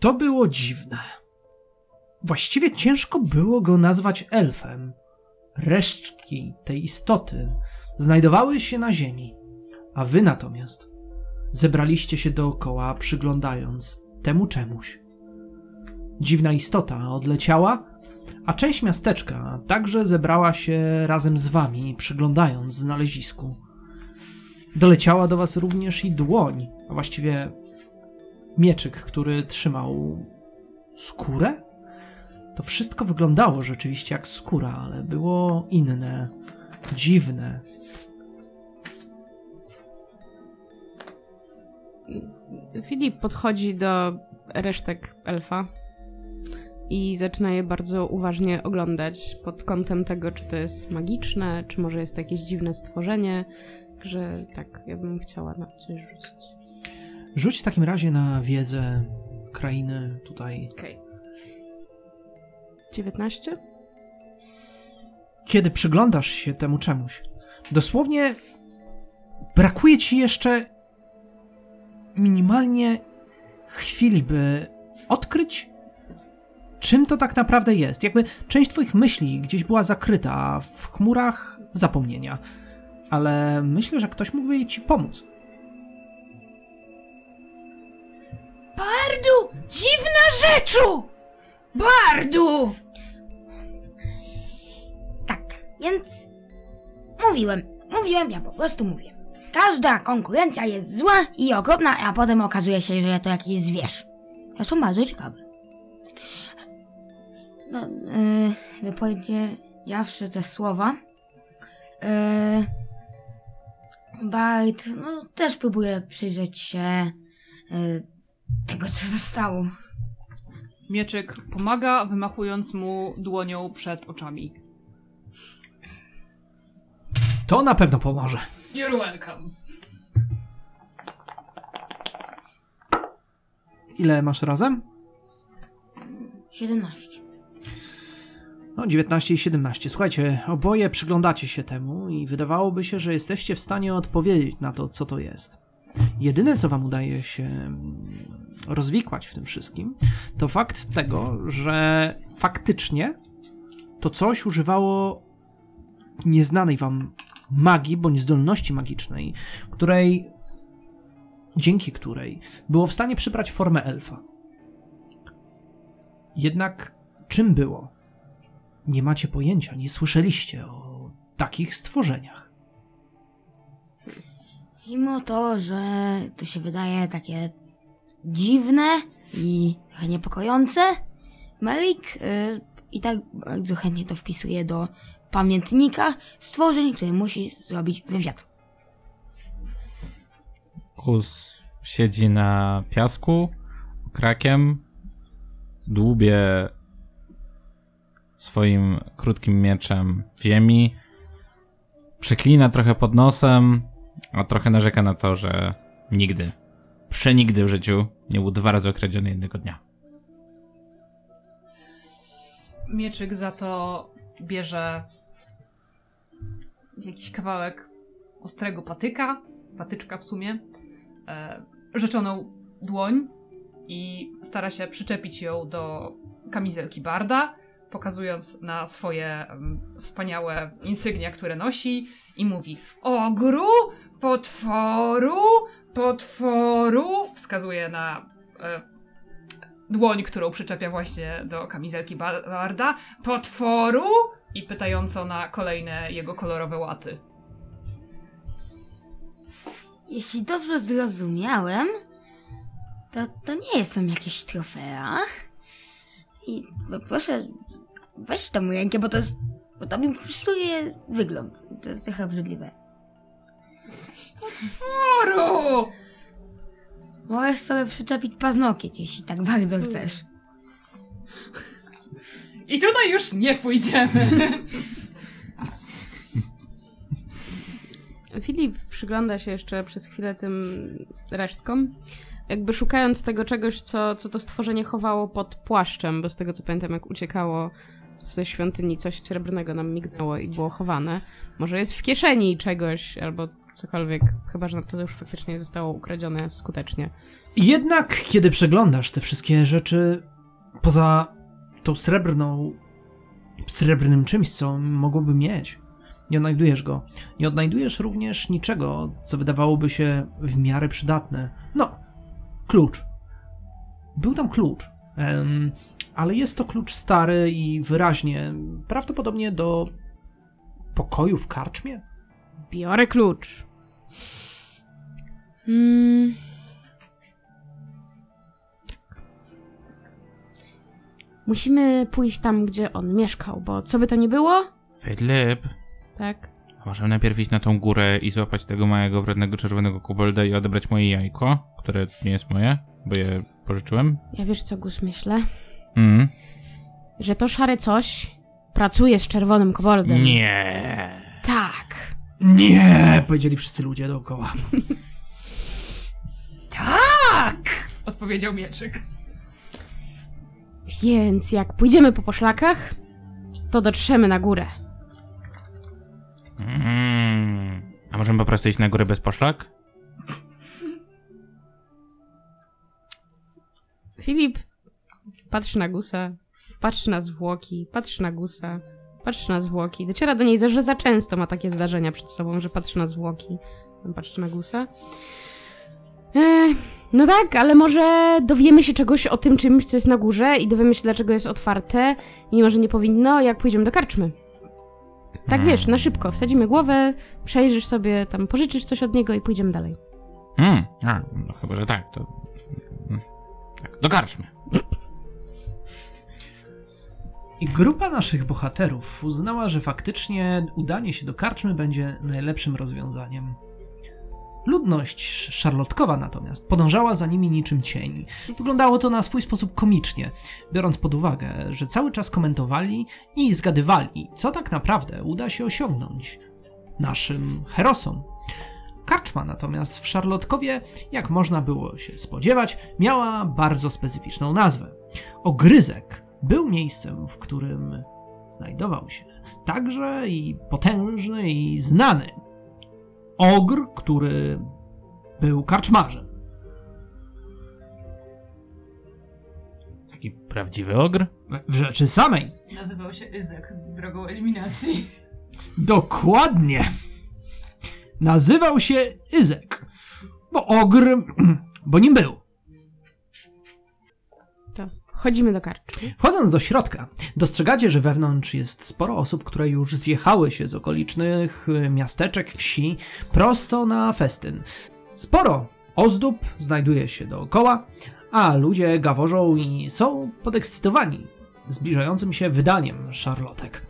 To było dziwne. Właściwie ciężko było go nazwać elfem. Resztki tej istoty znajdowały się na ziemi, a wy natomiast zebraliście się dookoła, przyglądając temu czemuś. Dziwna istota odleciała, a część miasteczka także zebrała się razem z wami, przyglądając znalezisku. Doleciała do was również i dłoń, a właściwie mieczyk, który trzymał skórę? To wszystko wyglądało rzeczywiście jak skóra, ale było inne, dziwne. Filip podchodzi do resztek elfa i zaczyna je bardzo uważnie oglądać pod kątem tego, czy to jest magiczne, czy może jest jakieś dziwne stworzenie. Także tak, ja bym chciała na coś rzucić. Rzuć w takim razie na wiedzę krainy tutaj. Okej. 19? Kiedy przyglądasz się temu czemuś, dosłownie brakuje ci jeszcze minimalnie chwili, by odkryć, czym to tak naprawdę jest. Jakby część twoich myśli gdzieś była zakryta w chmurach zapomnienia. Ale myślę, że ktoś mógłby ci pomóc. Bardu! Dziwna rzeczu! Bardu! Tak, więc mówiłem, mówiłem, ja po prostu mówiłem. Każda konkurencja jest zła i okropna, a potem okazuje się, że to jakiś zwierz. To są bardzo ciekawe. No, yy, wypowiedziawszy te słowa, yy, no, też próbuje przyjrzeć się yy, tego, co zostało. Mieczyk pomaga, wymachując mu dłonią przed oczami. To na pewno pomoże. You're welcome. Ile masz razem? 17. No, 19 i 17. Słuchajcie, oboje przyglądacie się temu i wydawałoby się, że jesteście w stanie odpowiedzieć na to, co to jest. Jedyne, co wam udaje się mm, rozwikłać w tym wszystkim, to fakt tego, że faktycznie to coś używało nieznanej wam magii bądź zdolności magicznej, której dzięki której było w stanie przybrać formę elfa. Jednak czym było? Nie macie pojęcia, nie słyszeliście o takich stworzeniach. Mimo to, że to się wydaje takie dziwne i trochę niepokojące, Merik y, i tak bardzo chętnie to wpisuje do pamiętnika stworzeń, które musi zrobić wywiad. Kus siedzi na piasku, krakiem, dłubie swoim krótkim mieczem ziemi, przeklina trochę pod nosem, a trochę narzeka na to, że nigdy, przenigdy w życiu nie był dwa razy okradziony jednego dnia. Mieczyk za to bierze jakiś kawałek ostrego patyka, patyczka w sumie, e, rzeczoną dłoń i stara się przyczepić ją do kamizelki Barda, pokazując na swoje em, wspaniałe insygnia, które nosi i mówi ogru, potworu, potworu, wskazuje na e, dłoń, którą przyczepia właśnie do kamizelki Ba- Barda, potworu i pytająco na kolejne jego kolorowe łaty. Jeśli dobrze zrozumiałem, to, to nie są jakieś trofea. I no proszę, weź tą rękę, bo to jest, bo to mi psuje wygląd. To jest trochę obrzydliwe. Potworu! Możesz sobie przyczepić paznokieć, jeśli tak bardzo chcesz. I tutaj już nie pójdziemy. Filip przygląda się jeszcze przez chwilę tym resztkom, jakby szukając tego czegoś, co, co to stworzenie chowało pod płaszczem, bo z tego co pamiętam, jak uciekało ze świątyni, coś srebrnego nam mignęło i było chowane. Może jest w kieszeni czegoś, albo cokolwiek, chyba że to już faktycznie zostało ukradzione skutecznie. Jednak, kiedy przeglądasz te wszystkie rzeczy, poza tą srebrną, srebrnym czymś, co mogłoby mieć, nie odnajdujesz go. Nie odnajdujesz również niczego, co wydawałoby się w miarę przydatne. No, klucz. Był tam klucz, em, ale jest to klucz stary i wyraźnie, prawdopodobnie do pokoju w karczmie? Biorę klucz. Hmm. Musimy pójść tam, gdzie on mieszkał, bo co by to nie było? Filip, Tak. a możemy najpierw iść na tą górę i złapać tego małego, wrednego, czerwonego kobolda i odebrać moje jajko, które nie jest moje, bo je pożyczyłem. Ja wiesz co, Gus, myślę? Mm. Że to szare coś pracuje z czerwonym koboldem. Nie. Tak. Nie! Powiedzieli wszyscy ludzie dookoła. Odpowiedział mieczyk. Więc jak pójdziemy po poszlakach, to dotrzemy na górę. Mm. A możemy po prostu iść na górę bez poszlak? Filip patrzy na Gusa, patrzy na zwłoki, patrzy na Gusa, patrzy na zwłoki. Dociera do niej, że za często ma takie zdarzenia przed sobą, że patrzy na zwłoki, patrzy na Gusa. No tak, ale może dowiemy się czegoś o tym czymś, co jest na górze i dowiemy się, dlaczego jest otwarte, mimo że nie powinno, jak pójdziemy do karczmy. Tak wiesz, na szybko, wsadzimy głowę, przejrzysz sobie, tam pożyczysz coś od niego i pójdziemy dalej. Mm. A, no chyba, że tak, to... Mm. Tak, dokarczmy. I grupa naszych bohaterów uznała, że faktycznie udanie się do karczmy będzie najlepszym rozwiązaniem. Ludność szarlotkowa natomiast podążała za nimi niczym cień. Wyglądało to na swój sposób komicznie, biorąc pod uwagę, że cały czas komentowali i zgadywali, co tak naprawdę uda się osiągnąć naszym herosom. Karczma natomiast w Szarlotkowie, jak można było się spodziewać, miała bardzo specyficzną nazwę. Ogryzek był miejscem, w którym znajdował się także i potężny i znany ogr, który był karczmarzem. Taki prawdziwy ogr? W rzeczy samej. Nazywał się Izek drogą eliminacji. Dokładnie. Nazywał się Izek. Bo ogr, bo nim był. Chodzimy do karczmy. Wchodząc do środka, dostrzegacie, że wewnątrz jest sporo osób, które już zjechały się z okolicznych y, miasteczek, wsi, prosto na festyn. Sporo ozdób znajduje się dookoła, a ludzie gaworzą i są podekscytowani zbliżającym się wydaniem szarlotek.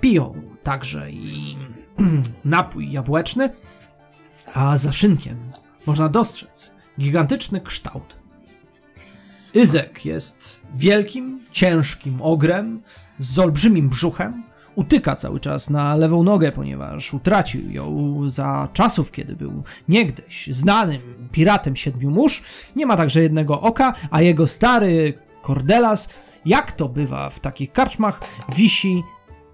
Piją także i napój jabłeczny, a za szynkiem można dostrzec gigantyczny kształt Izek jest wielkim, ciężkim ogrem z olbrzymim brzuchem. Utyka cały czas na lewą nogę, ponieważ utracił ją za czasów, kiedy był niegdyś znanym piratem siedmiu mórz. Nie ma także jednego oka, a jego stary kordelas, jak to bywa w takich karczmach, wisi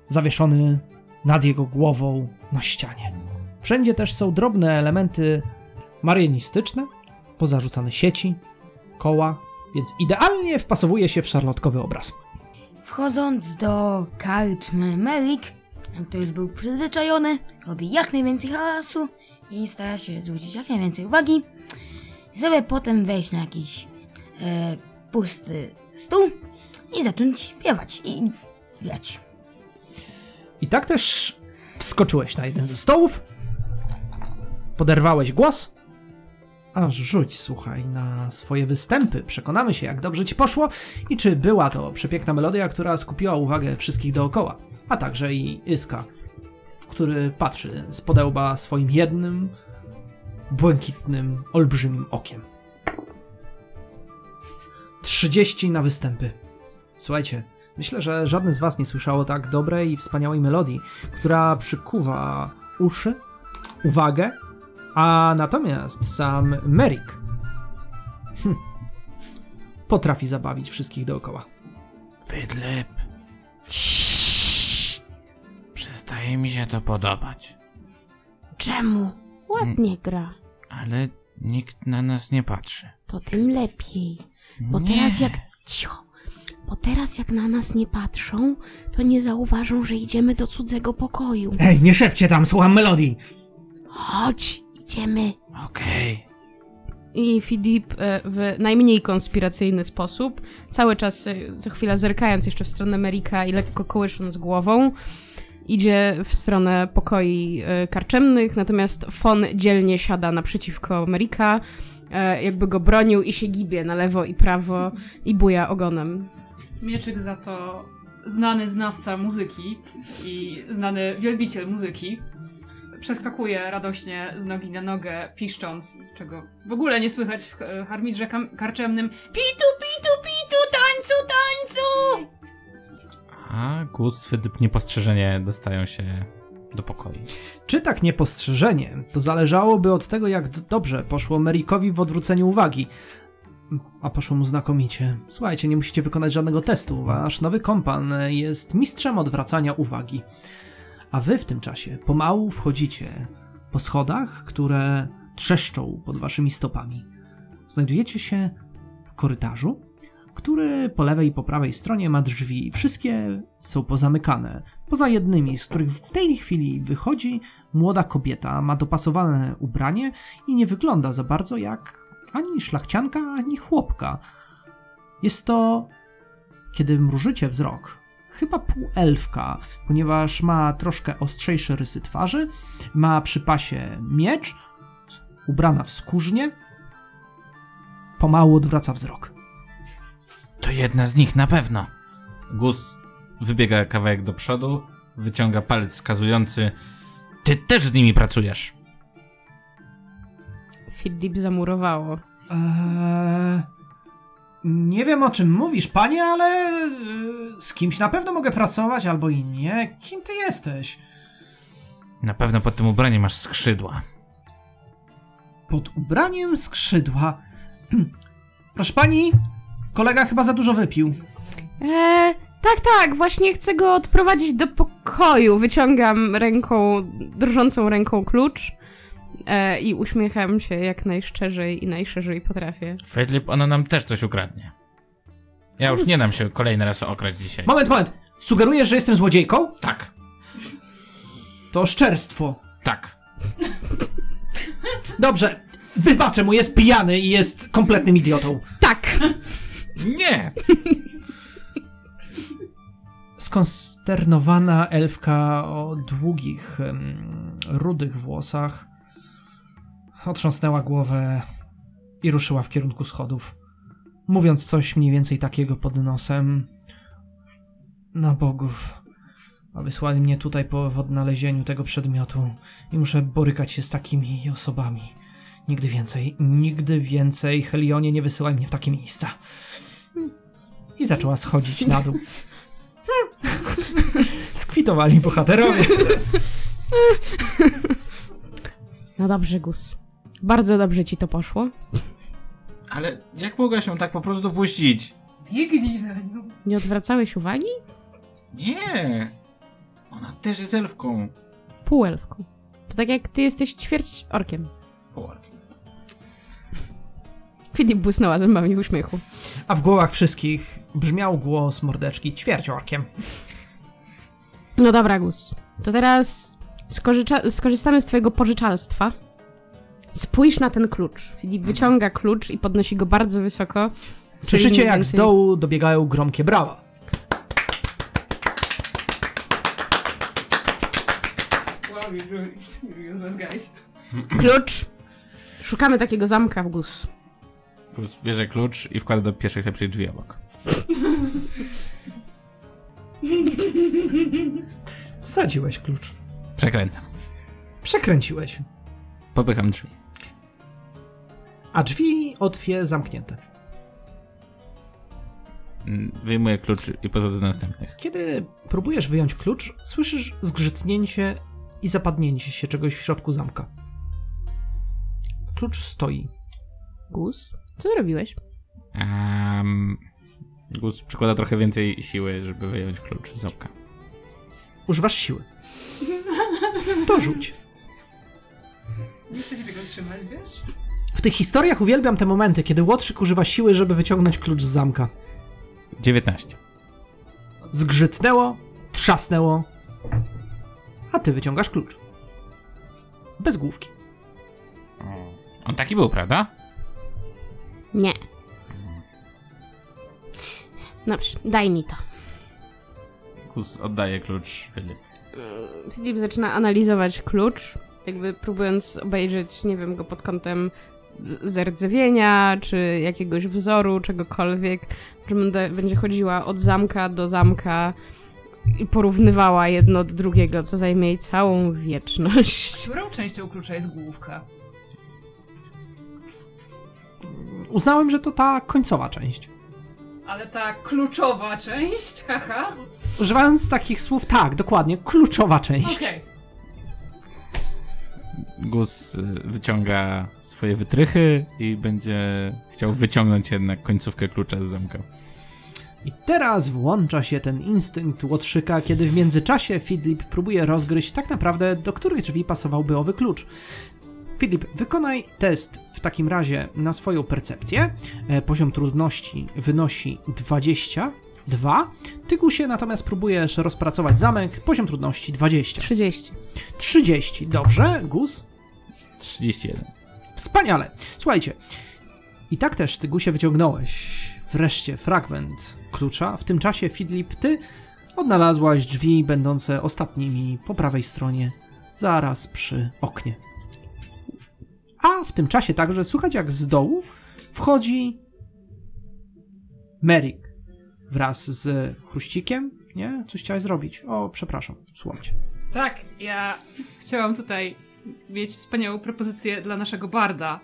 zawieszony nad jego głową na ścianie. Wszędzie też są drobne elementy marianistyczne, pozarzucane sieci, koła, więc idealnie wpasowuje się w szarlotkowy obraz. Wchodząc do karczmy Melik, to już był przyzwyczajony, robi jak najwięcej hałasu i stara się zwrócić jak najwięcej uwagi, żeby potem wejść na jakiś e, pusty stół i zacząć śpiewać i grać. I tak też wskoczyłeś na jeden ze stołów, poderwałeś głos, aż rzuć, słuchaj, na swoje występy. Przekonamy się, jak dobrze ci poszło i czy była to przepiękna melodia, która skupiła uwagę wszystkich dookoła, a także i Iska, który patrzy z podełba swoim jednym, błękitnym, olbrzymim okiem. 30 na występy. Słuchajcie, myślę, że żadne z was nie słyszało tak dobrej i wspaniałej melodii, która przykuwa uszy, uwagę, a natomiast sam Merrick hm, potrafi zabawić wszystkich dookoła. Filip. Przestaje mi się to podobać. Czemu? ładnie gra. Ale nikt na nas nie patrzy. To tym lepiej. Bo nie. teraz jak. Cicho. Bo teraz jak na nas nie patrzą, to nie zauważą, że idziemy do cudzego pokoju. Ej, nie szepcie tam, słucham melodii. Chodź, idziemy. Okej. I Filip e, w najmniej konspiracyjny sposób, cały czas e, co chwila zerkając jeszcze w stronę Merika i lekko kołysząc głową, idzie w stronę pokoi e, karczemnych, natomiast Fon dzielnie siada naprzeciwko Merika, jakby go bronił i się gibie na lewo i prawo i buja ogonem. Mieczyk za to znany znawca muzyki i znany wielbiciel muzyki przeskakuje radośnie z nogi na nogę, piszcząc, czego w ogóle nie słychać w harmidrze kam- karczemnym Pitu, pitu, pitu, tańcu, tańcu! A Gus, Fydyp niepostrzeżenie dostają się do pokoi. Czy tak niepostrzeżenie, to zależałoby od tego, jak d- dobrze poszło Merikowi w odwróceniu uwagi. A poszło mu znakomicie. Słuchajcie, nie musicie wykonać żadnego testu. Wasz nowy kompan jest mistrzem odwracania uwagi. A wy w tym czasie pomału wchodzicie po schodach, które trzeszczą pod waszymi stopami. Znajdujecie się w korytarzu, który po lewej i po prawej stronie ma drzwi. Wszystkie są pozamykane. Poza jednymi, z których w tej chwili wychodzi młoda kobieta, ma dopasowane ubranie i nie wygląda za bardzo jak ani szlachcianka, ani chłopka. Jest to, kiedy mrużycie wzrok, chyba półelfka, ponieważ ma troszkę ostrzejsze rysy twarzy, ma przy pasie miecz, ubrana w skórznie, pomału odwraca wzrok. To jedna z nich na pewno. Gus wybiega kawałek do przodu, wyciąga palec wskazujący. Ty też z nimi pracujesz. Filip zamurowało. Eee, nie wiem o czym mówisz, panie, ale e, z kimś na pewno mogę pracować, albo i nie. Kim ty jesteś? Na pewno pod tym ubraniem masz skrzydła. Pod ubraniem skrzydła. Proszę pani, kolega chyba za dużo wypił. Eee, tak, tak, właśnie chcę go odprowadzić do pokoju. Wyciągam ręką, drżącą ręką klucz e, i uśmiecham się jak najszczerzej i najszerzej potrafię. Fedlip, ona nam też coś ukradnie. Ja już nie dam się kolejny raz okraść dzisiaj. Moment, moment. Sugerujesz, że jestem złodziejką? Tak, To oszczerstwo. tak. Dobrze, wybaczę mu, jest pijany i jest kompletnym idiotą. Tak! Nie! Skonsternowana elfka o długich, em, rudych włosach otrząsnęła głowę i ruszyła w kierunku schodów, mówiąc coś mniej więcej takiego pod nosem. Na bogów, a wysłali mnie tutaj po w odnalezieniu tego przedmiotu i muszę borykać się z takimi osobami. Nigdy więcej, nigdy więcej, Helionie, nie wysyłaj mnie w takie miejsca. I zaczęła schodzić na dół. Skwitowali bohaterowie. No dobrze, Gus. Bardzo dobrze ci to poszło. Ale jak mogła się tak po prostu dopuścić? Biegnij za nią. Nie odwracałeś uwagi? Nie! Ona też jest elfką. Półelfką. To tak jak ty jesteś ćwierć orkiem. Połarki. Filip błysnęła zębami w uśmiechu. A w głowach wszystkich brzmiał głos mordeczki ćwierciorkiem. No dobra, Gus. To teraz skorzystamy z twojego pożyczalstwa. Spójrz na ten klucz. Filip wyciąga klucz i podnosi go bardzo wysoko. Słyszycie, jak z dołu dobiegają gromkie brawa. Wow, you're you're useless guys. Klucz. Szukamy takiego zamka w Gus. Plus bierze klucz i wkłada do pierwszych lepszych drzwi obok. Wsadziłeś klucz. Przekręcam. Przekręciłeś. Popycham drzwi. A drzwi otwie zamknięte. Mm, Wyjmuję klucz i podchodzę do następnych. Kiedy próbujesz wyjąć klucz, słyszysz zgrzytnięcie i zapadnięcie się czegoś w środku zamka. Klucz stoi. Gus? Co zrobiłeś? Um, Gus przykłada trochę więcej siły, żeby wyjąć klucz z oka. Używasz siły. To rzuć. Nie chcę się tego trzymać, wiesz? W tych historiach uwielbiam te momenty, kiedy Łotrzyk używa siły, żeby wyciągnąć klucz z zamka. 19. Zgrzytnęło, trzasnęło, a ty wyciągasz klucz. Bez główki. On taki był, prawda? Nie. Dobrze, daj mi to. Gus oddaje klucz Filip. Filip zaczyna analizować klucz, jakby próbując obejrzeć, nie wiem, go pod kątem zerdzewienia, czy jakiegoś wzoru, czegokolwiek. Że będę, będzie chodziła od zamka do zamka i porównywała jedno do drugiego, co zajmie jej całą wieczność. Którą częścią klucza jest główka? Uznałem, że to ta końcowa część. Ale ta kluczowa część, haha. Używając takich słów, tak, dokładnie, kluczowa część. Okej. Gus y, wyciąga swoje wytrychy i będzie chciał wyciągnąć jednak końcówkę klucza z zamka. I teraz włącza się ten instynkt łotrzyka, kiedy w międzyczasie Filip próbuje rozgryźć tak naprawdę, do których drzwi pasowałby owy klucz. Filip, wykonaj test w takim razie na swoją percepcję. E, poziom trudności wynosi 20 2. Tygusie natomiast próbujesz rozpracować zamek, poziom trudności 20. 30. 30, dobrze. Gus? 31. Wspaniale. Słuchajcie, i tak też Tygusie wyciągnąłeś wreszcie fragment klucza. W tym czasie, Fidlip, ty odnalazłaś drzwi będące ostatnimi po prawej stronie, zaraz przy oknie. A w tym czasie także słychać, jak z dołu wchodzi Merrick wraz z chruścikiem. Nie? Coś chciałeś zrobić. O, przepraszam, słucham cię. Tak, ja chciałam tutaj mieć wspaniałą propozycję dla naszego barda.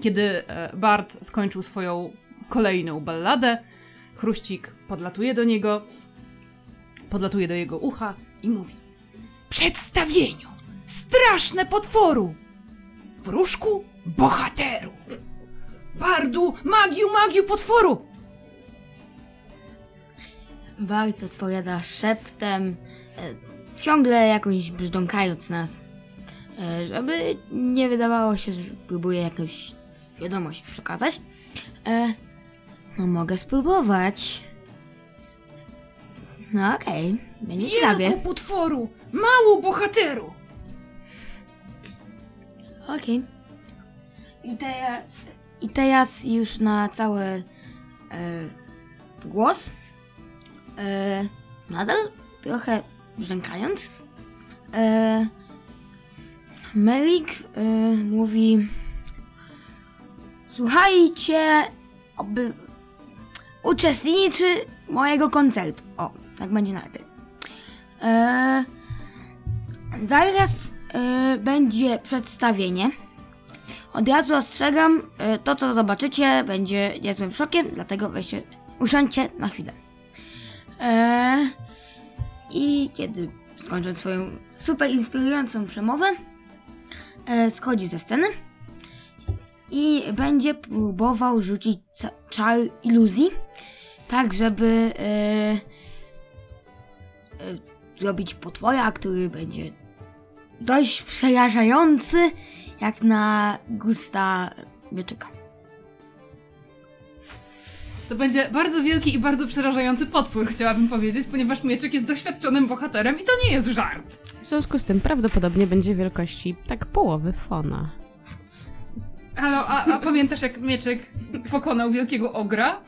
Kiedy e, bard skończył swoją kolejną balladę, Chruścik podlatuje do niego, podlatuje do jego ucha i mówi Przedstawieniu! Straszne potworu! Wróżku, bohateru! Bardu, magiu, magiu, potworu! Bart odpowiada szeptem, e, ciągle jakoś brzdąkając nas, e, żeby nie wydawało się, że próbuje jakąś wiadomość przekazać. E, no mogę spróbować. No okej, będzie ciekawie. Wielku potworu, mało bohateru! Okej. I, te, I teraz już na cały e, głos. E, nadal trochę brzękając. E, Melik e, mówi Słuchajcie, oby uczestniczy mojego koncertu. O, tak będzie najpierw. E, zaraz e, będzie przedstawienie. Od razu ostrzegam, e, to co zobaczycie będzie niezłym szokiem, dlatego weźcie, usiądźcie na chwilę. E, I kiedy skończę swoją super inspirującą przemowę, e, schodzi ze sceny i będzie próbował rzucić czar iluzji, tak żeby e, e, zrobić potwora, który będzie dość przerażający, jak na gusta mieczyka. To będzie bardzo wielki i bardzo przerażający potwór, chciałabym powiedzieć, ponieważ Mieczek jest doświadczonym bohaterem i to nie jest żart. W związku z tym prawdopodobnie będzie wielkości tak połowy fona. Halo, a, a pamiętasz jak Mieczek pokonał wielkiego ogra?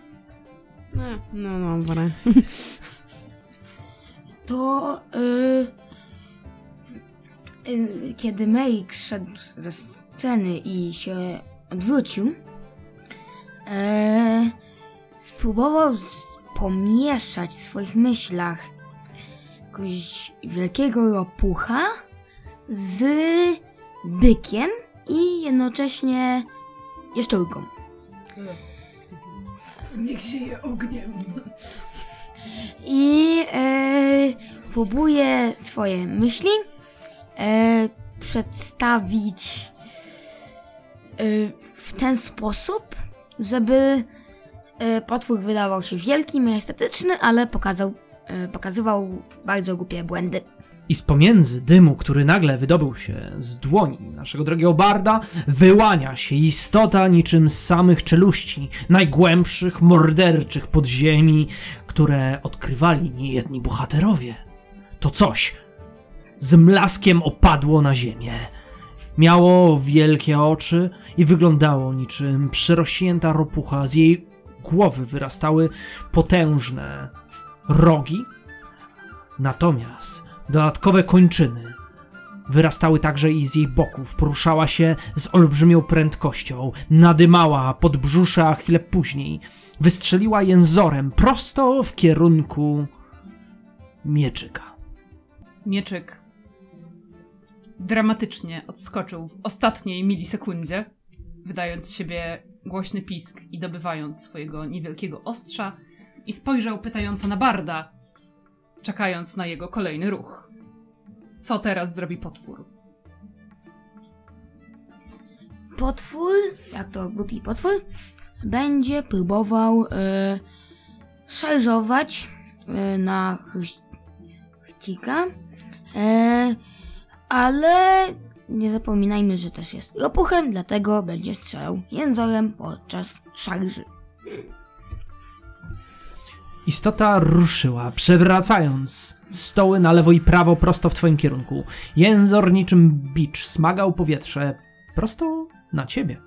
No, no, no, dobra. To y, y, kiedy Merik szedł ze sceny i się odwrócił, e, spróbował pomieszać w swoich myślach jakiegoś wielkiego ropucha z bykiem i jednocześnie jaszczurką. Niech sieje ogniem. i e, próbuje swoje myśli e, przedstawić e, w ten sposób, żeby potwór wydawał się wielki, majestetyczny, ale pokazał, e, pokazywał bardzo głupie błędy. I z pomiędzy dymu, który nagle wydobył się z dłoni naszego drogiego barda, wyłania się istota niczym z samych czeluści, najgłębszych, morderczych podziemi, które odkrywali niejedni bohaterowie. To coś z mlaskiem opadło na ziemię. Miało wielkie oczy i wyglądało niczym przerośnięta ropucha. Z jej głowy wyrastały potężne rogi, natomiast dodatkowe kończyny wyrastały także i z jej boków. Poruszała się z olbrzymią prędkością, nadymała pod brzusze, a chwilę później wystrzeliła jęzorem prosto w kierunku mieczyka. Mieczyk dramatycznie odskoczył w ostatniej milisekundzie, wydając siebie głośny pisk i dobywając swojego niewielkiego ostrza i spojrzał pytająco na Barda, czekając na jego kolejny ruch. Co teraz zrobi potwór? Potwór, jak to głupi potwór, będzie próbował e, szarżować e, na chryś- chcika, e, ale nie zapominajmy, że też jest ropuchem, dlatego będzie strzelał jęzorem podczas szarży. Istota ruszyła, przewracając stoły na lewo i prawo prosto w twoim kierunku. Jęzor niczym bicz smagał powietrze prosto na ciebie.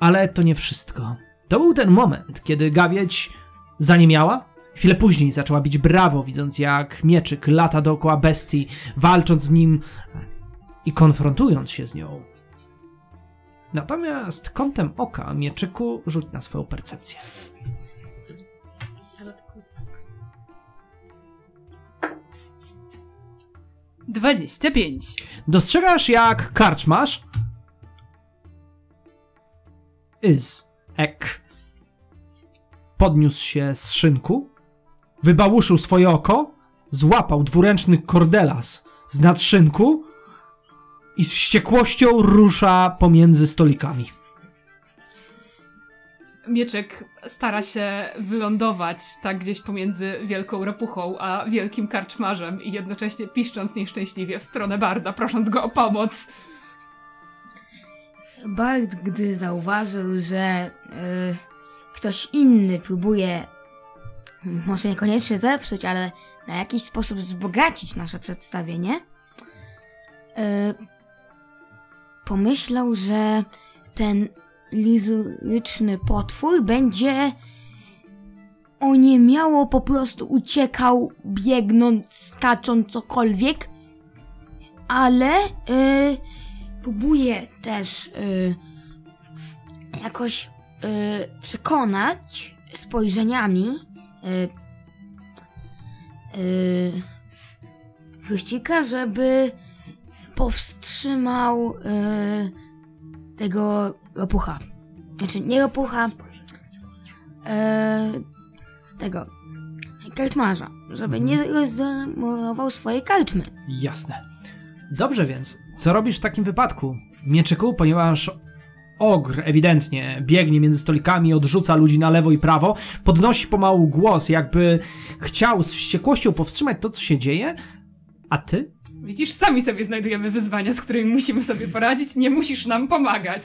Ale to nie wszystko. To był ten moment, kiedy gawieć zaniemiała. Chwilę później zaczęła bić brawo, widząc jak mieczyk lata dookoła bestii, walcząc z nim i konfrontując się z nią. Natomiast kątem oka mieczyku rzuć na swoją percepcję. Dwadzieścia pięć. Dostrzegasz, jak karczmasz Iz Ek podniósł się z szynku, wybałuszył swoje oko, złapał dwuręczny kordelas z nadszynku i z wściekłością rusza pomiędzy stolikami. Mieczek stara się wylądować tak gdzieś pomiędzy wielką ropuchą a wielkim karczmarzem i jednocześnie piszcząc nieszczęśliwie w stronę Barda, prosząc go o pomoc. Bart, gdy zauważył, że y, ktoś inny próbuje może niekoniecznie zepsuć, ale na jakiś sposób wzbogacić nasze przedstawienie, y, pomyślał, że ten lizuryczny potwór będzie oniemiało po prostu uciekał, biegnąc, skacząc, cokolwiek, ale y, próbuje też y, jakoś y, przekonać spojrzeniami y, y, Chryścika, żeby powstrzymał y, tego ropucha. Znaczy, nie ropucha, y, tego karczmarza, żeby nie rozdemolował swojej karczmy. Jasne. Dobrze więc, co robisz w takim wypadku, mieczyku, ponieważ ogr ewidentnie biegnie między stolikami, odrzuca ludzi na lewo i prawo, podnosi pomału głos, jakby chciał z wściekłością powstrzymać to, co się dzieje, a ty? Widzisz, sami sobie znajdujemy wyzwania, z którymi musimy sobie poradzić, nie musisz nam pomagać.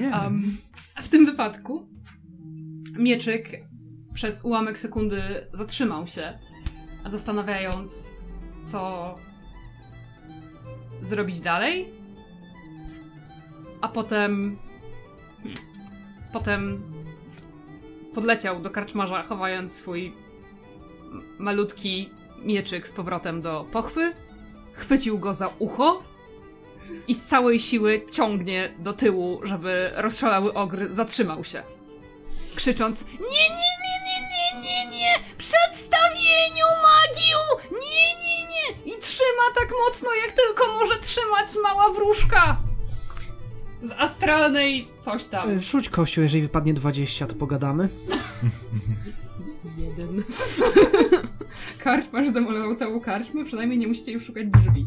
Nie. Um, a w tym wypadku mieczyk przez ułamek sekundy zatrzymał się, zastanawiając, co zrobić dalej. A potem. Potem podleciał do karczmarza, chowając swój malutki mieczyk z powrotem do pochwy. Chwycił go za ucho i z całej siły ciągnie do tyłu, żeby rozszalały ogr zatrzymał się. Krzycząc: Nie, nie, nie, nie, nie, nie, nie! Przedstawieniu magiu! Nie, nie, nie! I trzyma tak mocno, jak tylko może trzymać mała wróżka! Z astralnej coś tam. E, Rzuć kościół, jeżeli wypadnie 20, to pogadamy. Jeden. Karczmarz zdemolował całą karczmę, przynajmniej nie musicie już szukać drzwi.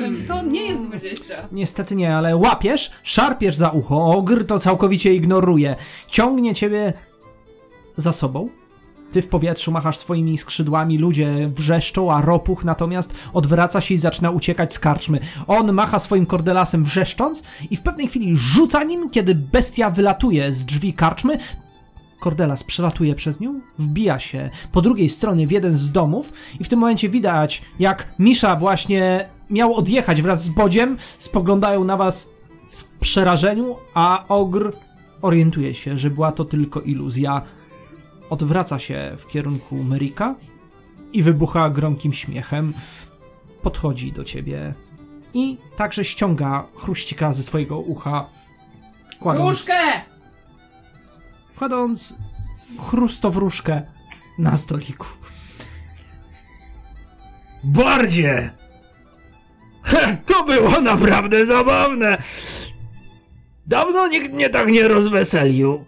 Em, To nie jest 20. Niestety nie, ale łapiesz, szarpiesz za ucho, ogr to całkowicie ignoruje. Ciągnie ciebie za sobą. Ty w powietrzu machasz swoimi skrzydłami, ludzie wrzeszczą, a ropuch natomiast odwraca się i zaczyna uciekać z karczmy. On macha swoim kordelasem wrzeszcząc i w pewnej chwili rzuca nim, kiedy bestia wylatuje z drzwi karczmy, Kordelas przelatuje przez nią, wbija się po drugiej stronie w jeden z domów i w tym momencie widać, jak Misza właśnie miał odjechać wraz z Bodziem, spoglądają na was w przerażeniu, a Ogr orientuje się, że była to tylko iluzja. Odwraca się w kierunku Merika i wybucha gromkim śmiechem. Podchodzi do ciebie i także ściąga chruścika ze swojego ucha. Kładąc kładąc chrustowróżkę na stoliku. Bardzie! To było naprawdę zabawne! Dawno nikt mnie tak nie rozweselił.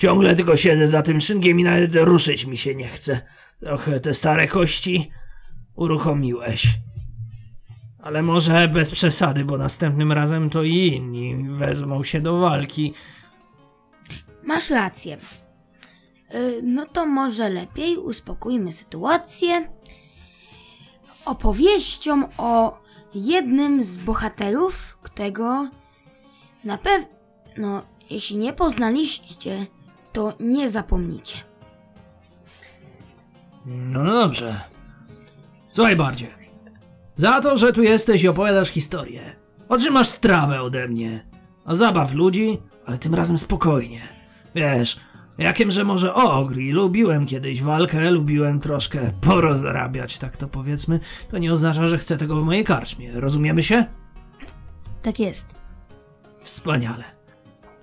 Ciągle tylko siedzę za tym szynkiem i nawet ruszyć mi się nie chce. Trochę te stare kości uruchomiłeś. Ale może bez przesady, bo następnym razem to i inni wezmą się do walki. Masz rację. Y, No to może lepiej uspokójmy sytuację opowieścią o jednym z bohaterów, którego na pewno, jeśli nie poznaliście, to nie zapomnicie. No dobrze. Słuchaj, Bardzie. Za to, że tu jesteś i opowiadasz historię, otrzymasz strawę ode mnie. A zabaw ludzi, ale tym razem spokojnie. Wiesz, jakimże może ogr i lubiłem kiedyś walkę, lubiłem troszkę porozrabiać, tak to powiedzmy, to nie oznacza, że chcę tego w mojej karczmie. Rozumiemy się? Tak jest. Wspaniale.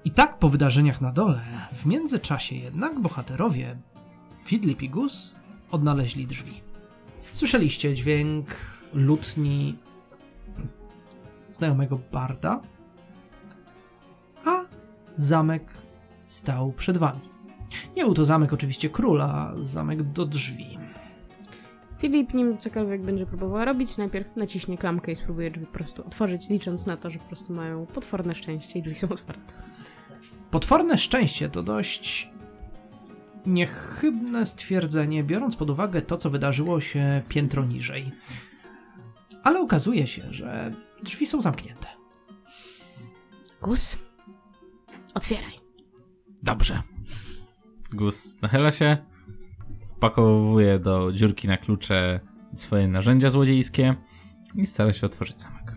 I tak po wydarzeniach na dole, w międzyczasie jednak bohaterowie Fidlip i Gus odnaleźli drzwi. Słyszeliście dźwięk lutni znajomego Barda, a zamek stał przed wami. Nie był to zamek oczywiście króla, zamek do drzwi. Filip, nim cokolwiek będzie próbowała robić, najpierw naciśnie klamkę i spróbuje drzwi po prostu otworzyć, licząc na to, że po prostu mają potworne szczęście i drzwi są otwarte. Potworne szczęście to dość niechybne stwierdzenie, biorąc pod uwagę to, co wydarzyło się piętro niżej. Ale okazuje się, że drzwi są zamknięte. Gus, otwieraj. Dobrze. Gus nachyla się, wpakowuje do dziurki na klucze swoje narzędzia złodziejskie i stara się otworzyć zamek.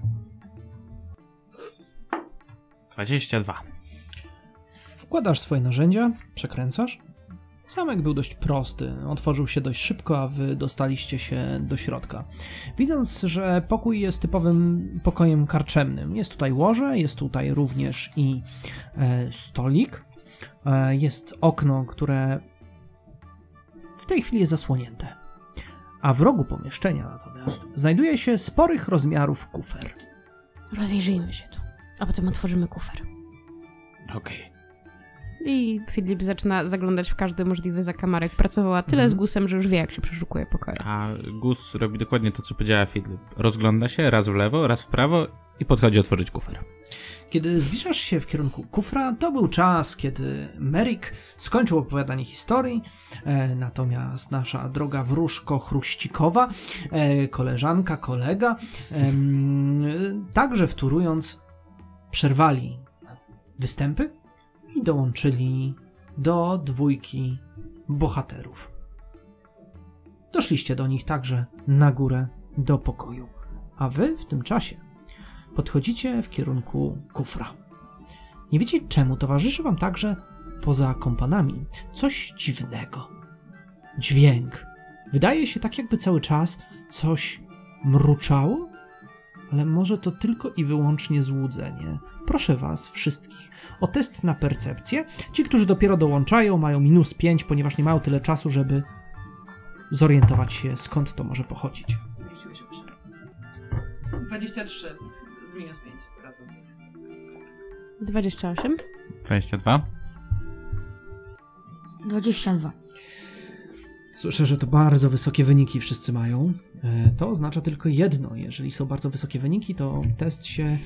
22. Wkładasz swoje narzędzia, przekręcasz. Zamek był dość prosty, otworzył się dość szybko, a wy dostaliście się do środka. Widząc, że pokój jest typowym pokojem karczemnym. Jest tutaj łoże, jest tutaj również i e, stolik. E, jest okno, które w tej chwili jest zasłonięte. A w rogu pomieszczenia natomiast znajduje się sporych rozmiarów kufer. Rozejrzyjmy się tu, a potem otworzymy kufer. Okej. I Filip zaczyna zaglądać w każdy możliwy zakamarek. Pracowała tyle z Gusem, że już wie, jak się przeszukuje pokoje. A Gus robi dokładnie to, co powiedziała Fidlip. Rozgląda się raz w lewo, raz w prawo i podchodzi otworzyć kufer. Kiedy zbliżasz się w kierunku kufra, to był czas, kiedy Merrick skończył opowiadanie historii, e, natomiast nasza droga wróżko chruścikowa, e, koleżanka, kolega, em, także wtórując, przerwali występy i dołączyli do dwójki bohaterów. Doszliście do nich także na górę do pokoju, a wy w tym czasie podchodzicie w kierunku kufra. Nie wiecie czemu towarzyszy wam także poza kompanami coś dziwnego. Dźwięk. Wydaje się tak, jakby cały czas coś mruczało, ale może to tylko i wyłącznie złudzenie. Proszę was wszystkich o test na percepcję. Ci, którzy dopiero dołączają, mają minus 5, ponieważ nie mają tyle czasu, żeby zorientować się skąd to może pochodzić. 23 z minus 5 razem. 28. 22. 22. Słyszę, że to bardzo wysokie wyniki wszyscy mają. E, To oznacza tylko jedno. Jeżeli są bardzo wysokie wyniki, to test się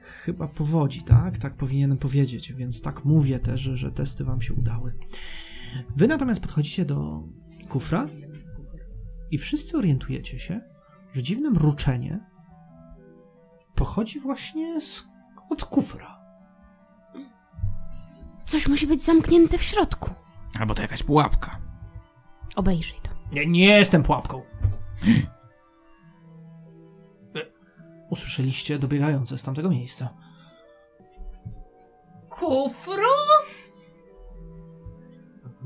chyba powodzi, tak? Tak powinienem powiedzieć, więc tak mówię też, że testy wam się udały. Wy natomiast podchodzicie do kufra i wszyscy orientujecie się, że dziwne mruczenie pochodzi właśnie z, od kufra. Coś musi być zamknięte w środku. Albo to jakaś pułapka. Obejrzyj to. Nie, nie jestem pułapką. E, Usłyszeliście dobiegające z tamtego miejsca. Kufru?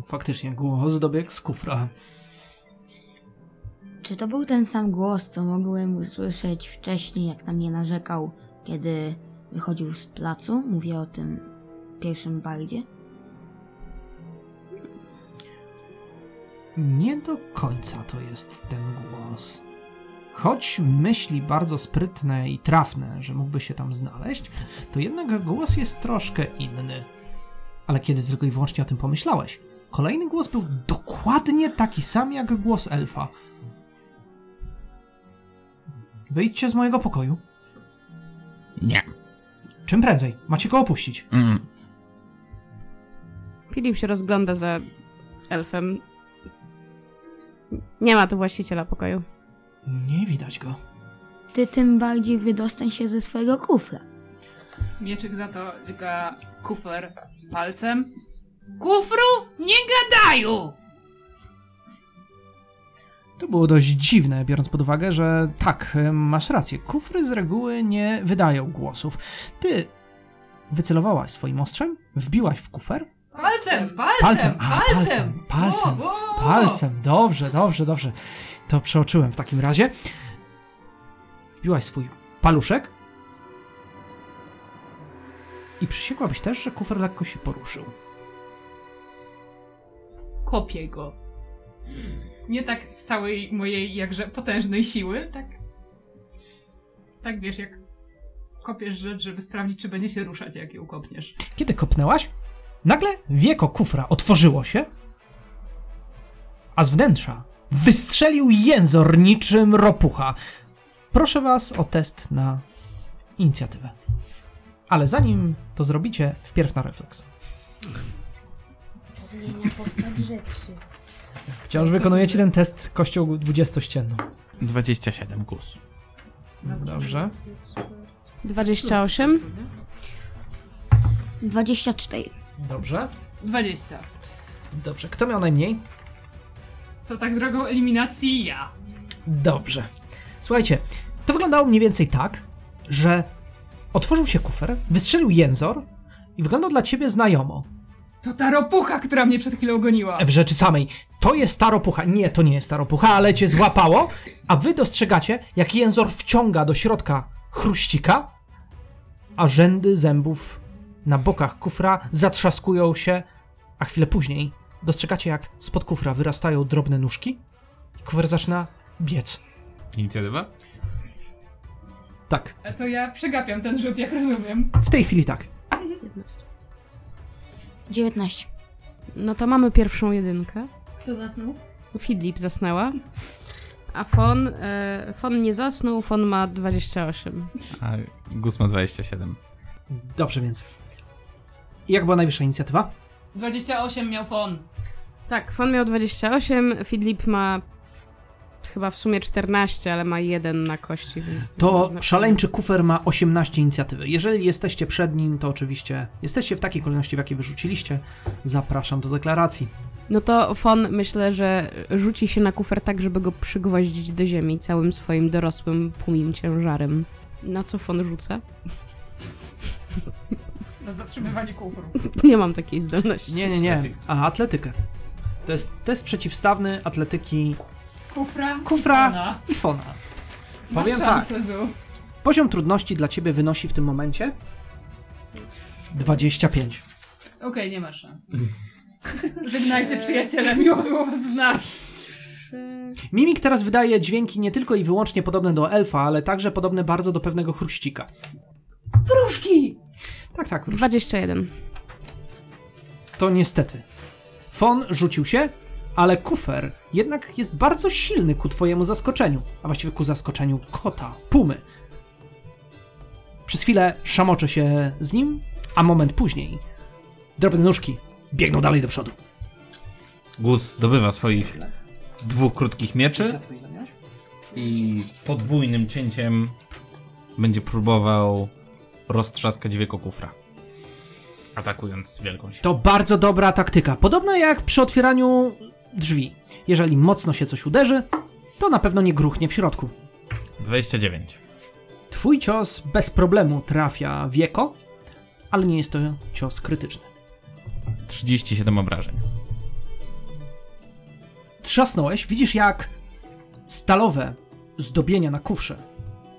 Faktycznie głos dobiegł z kufra. Czy to był ten sam głos, co mogłem usłyszeć wcześniej, jak na mnie narzekał, kiedy wychodził z placu? Mówię o tym pierwszym bardzie. Nie do końca to jest ten głos. Choć myśli bardzo sprytne i trafne, że mógłby się tam znaleźć, to jednak głos jest troszkę inny. Ale kiedy tylko i wyłącznie o tym pomyślałeś, kolejny głos był dokładnie taki sam jak głos elfa. Wyjdźcie z mojego pokoju. Nie. Czym prędzej. Macie go opuścić. Mm. Filip się rozgląda za elfem. Nie ma tu właściciela pokoju. Nie widać go. Ty tym bardziej wydostań się ze swojego kufra. Mieczyk za to dźga kufer palcem. Kufru? Nie gadaju! To było dość dziwne, biorąc pod uwagę, że tak, masz rację, kufry z reguły nie wydają głosów. Ty wycelowałaś swoim ostrzem, wbiłaś w kufer, Palcem, palcem, Palcem, a, palcem! palcem, wo, wo. palcem, dobrze, dobrze, dobrze. To przeoczyłem w takim razie. Wbiłaś swój paluszek i przysięgłabyś też, że kufer lekko się poruszył. Kopię go. Nie tak z całej mojej jakże potężnej siły, tak. Tak wiesz, jak kopiesz rzecz, żeby sprawdzić, czy będzie się ruszać, jak ją kopniesz. Kiedy kopnęłaś, nagle wieko kufra otworzyło się, a z wnętrza wystrzelił jęzor niczym ropucha. Proszę was o test na inicjatywę. Ale zanim to zrobicie, wpierw na refleks. Zmienia postać rzeczy. Wciąż wykonujecie ten test kością 20-ścienną. 27 gus. Dobrze. 28. 24. Dobrze. 20. Dobrze. Kto miał najmniej? To tak drogą eliminacji ja. Dobrze. Słuchajcie, to wyglądało mniej więcej tak, że otworzył się kufer, wystrzelił jęzor i wyglądał dla ciebie znajomo. To ta ropucha, która mnie przed chwilą goniła. W rzeczy samej. To jest staropucha. Nie, to nie jest staropucha, ale cię złapało, a wy dostrzegacie, jak jęzor wciąga do środka chruścika, a rzędy zębów na bokach kufra zatrzaskują się, a chwilę później dostrzegacie, jak spod kufra wyrastają drobne nóżki i kufer zaczyna biec. Inicjatywa? Tak, A to ja przegapiam ten rzut, jak rozumiem. w tej chwili tak. 19. No to mamy pierwszą jedynkę. Kto zasnął? Fidlip zasnęła. A Fon, e, Fon nie zasnął, Fon ma 28. A gus ma 27. Dobrze więc. Jak była najwyższa inicjatywa? 28 miał fon. Tak, Fon miał 28, Fidlip ma chyba w sumie 14, ale ma jeden na kości, więc... To szaleńczy kufer ma 18 inicjatywy. Jeżeli jesteście przed nim, to oczywiście jesteście w takiej kolejności, w jakiej wyrzuciliście. Zapraszam do deklaracji. No to Fon myślę, że rzuci się na kufer tak, żeby go przygwoździć do ziemi całym swoim dorosłym płumim ciężarem. Na co Fon rzuca? Na zatrzymywanie kufru. Nie mam takiej zdolności. Nie, nie, nie. A, atletykę. To jest test przeciwstawny atletyki Kufra? Kufra. Fona. i fona. Masz Powiem tak. szansę, Zu. Poziom trudności dla ciebie wynosi w tym momencie 25. Okej, nie masz szans. Żegnajcie przyjaciele, miło było was znać. Mimik teraz wydaje dźwięki nie tylko i wyłącznie podobne do elfa, ale także podobne bardzo do pewnego chruścika. Wróżki! Tak, tak. 21. To niestety. Fon rzucił się, ale kufer jednak jest bardzo silny ku twojemu zaskoczeniu, a właściwie ku zaskoczeniu kota, pumy. Przez chwilę szamocze się z nim, a moment później drobne nóżki biegną dalej do przodu. Gus dobywa swoich dwóch krótkich mieczy i podwójnym cięciem będzie próbował roztrzaskać wieko kufra. Atakując wielką siłą. To bardzo dobra taktyka. Podobno jak przy otwieraniu drzwi. Jeżeli mocno się coś uderzy, to na pewno nie gruchnie w środku. 29. Twój cios bez problemu trafia wieko, ale nie jest to cios krytyczny. 37 obrażeń. Trzasnąłeś, widzisz jak stalowe zdobienia na kufrze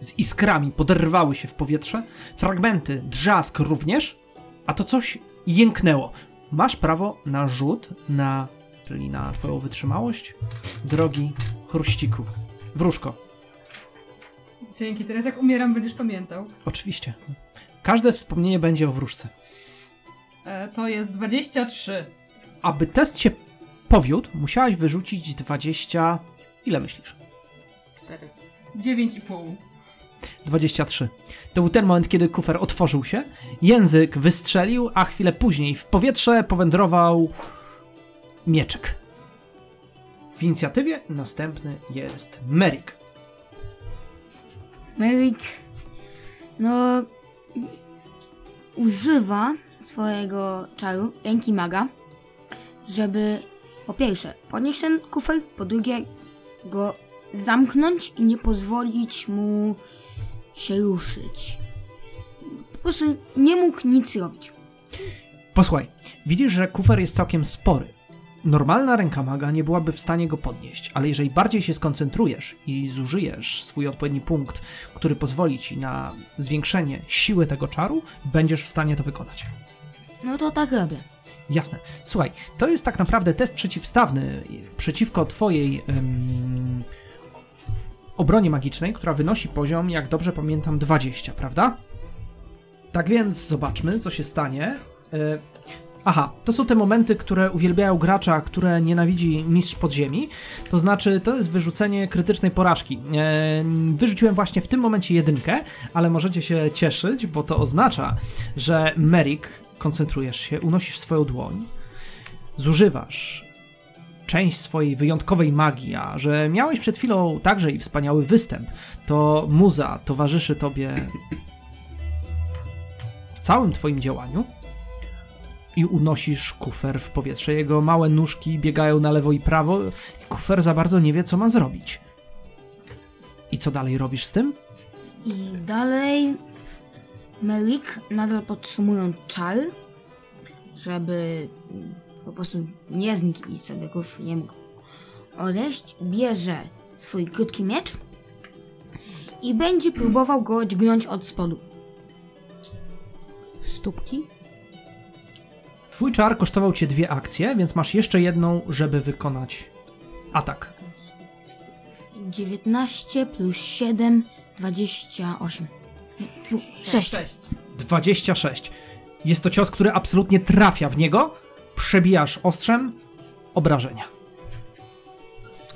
z iskrami poderwały się w powietrze, fragmenty, drzask również, a to coś jęknęło. Masz prawo na rzut, na, czyli na twoją wytrzymałość, drogi chruściku. Wróżko, Dzięki, teraz jak umieram, będziesz pamiętał. oczywiście. Każde wspomnienie będzie o wróżce. E, to jest 23. Aby test się powiódł, musiałaś wyrzucić 20... Ile myślisz? 9,5. 23. To był ten moment, kiedy kufer otworzył się, język wystrzelił, a chwilę później w powietrze powędrował mieczek. W inicjatywie następny jest Merrick. Merrick, no, używa swojego czaru, ręki maga, żeby po pierwsze podnieść ten kufer, po drugie go zamknąć i nie pozwolić mu się ruszyć. Po prostu nie mógł nic robić. Posłuchaj, widzisz, że kufer jest całkiem spory. Normalna ręka maga nie byłaby w stanie go podnieść, ale jeżeli bardziej się skoncentrujesz i zużyjesz swój odpowiedni punkt, który pozwoli ci na zwiększenie siły tego czaru, będziesz w stanie to wykonać. No to tak robię. Jasne. Słuchaj, to jest tak naprawdę test przeciwstawny przeciwko twojej em, obronie magicznej, która wynosi poziom, jak dobrze pamiętam, 20, prawda? Tak więc zobaczmy, co się stanie. E, aha, to są te momenty, które uwielbiają gracza, które nienawidzi mistrz podziemi. To znaczy, to jest wyrzucenie krytycznej porażki. E, wyrzuciłem właśnie w tym momencie jedynkę, ale możecie się cieszyć, bo to oznacza, że Merrick koncentrujesz się, unosisz swoją dłoń, zużywasz część swojej wyjątkowej magii, a że miałeś przed chwilą także i wspaniały występ, to muza towarzyszy tobie w całym twoim działaniu i unosisz kufer w powietrze. Jego małe nóżki biegają na lewo i prawo i kufer za bardzo nie wie, co ma zrobić. I co dalej robisz z tym? I dalej Merrick nadal podtrzymują czar, żeby po prostu nie znikł i sobie go nie mógł odejść. Bierze swój krótki miecz i będzie próbował go dźgnąć od spodu. Stópki? Twój czar kosztował cię dwie akcje, więc masz jeszcze jedną, żeby wykonać atak. 19 plus 7, 28. Fu, 6. 6. 26. Jest to cios, który absolutnie trafia w niego. Przebijasz ostrzem obrażenia.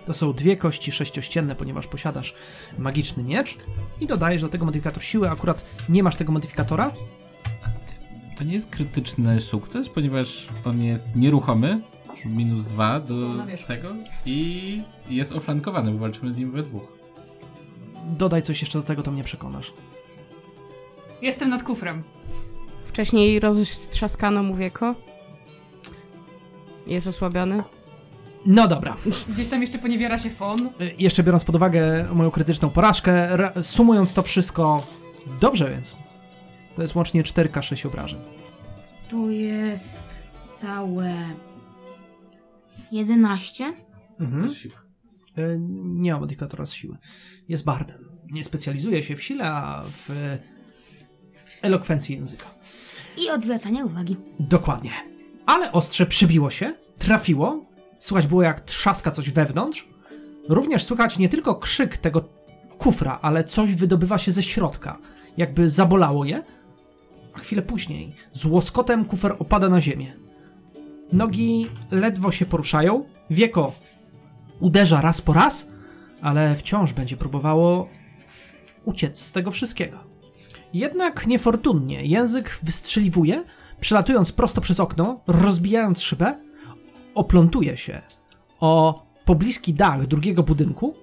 To są dwie kości sześciościenne, ponieważ posiadasz magiczny miecz i dodajesz do tego modyfikator siły. Akurat nie masz tego modyfikatora. To nie jest krytyczny sukces, ponieważ on jest nieruchomy, minus dwa do tego i jest oflankowany, bo walczymy z nim we dwóch. Dodaj coś jeszcze do tego, to mnie przekonasz. Jestem nad kufrem. Wcześniej roztrzaskano mu wieko. Jest osłabiony. No dobra. Gdzieś tam jeszcze poniewiera się fon. Y, Jeszcze biorąc pod uwagę moją krytyczną porażkę, ra- sumując to wszystko, dobrze więc. To jest łącznie 4K6 obrażeń. To jest całe 11. Mhm. E, Nie ma modyfikatora z siły. Jest bardem. Nie specjalizuje się w sile, a w e, elokwencji języka. I odwracania uwagi. Dokładnie. Ale ostrze przybiło się, trafiło. Słychać było jak trzaska coś wewnątrz. Również słychać nie tylko krzyk tego kufra, ale coś wydobywa się ze środka. Jakby zabolało je. A chwilę później z łoskotem kufer opada na ziemię. Nogi ledwo się poruszają. Wieko uderza raz po raz, ale wciąż będzie próbowało uciec z tego wszystkiego. Jednak niefortunnie język wystrzeliwuje, przelatując prosto przez okno, rozbijając szybę, oplątuje się o pobliski dach drugiego budynku.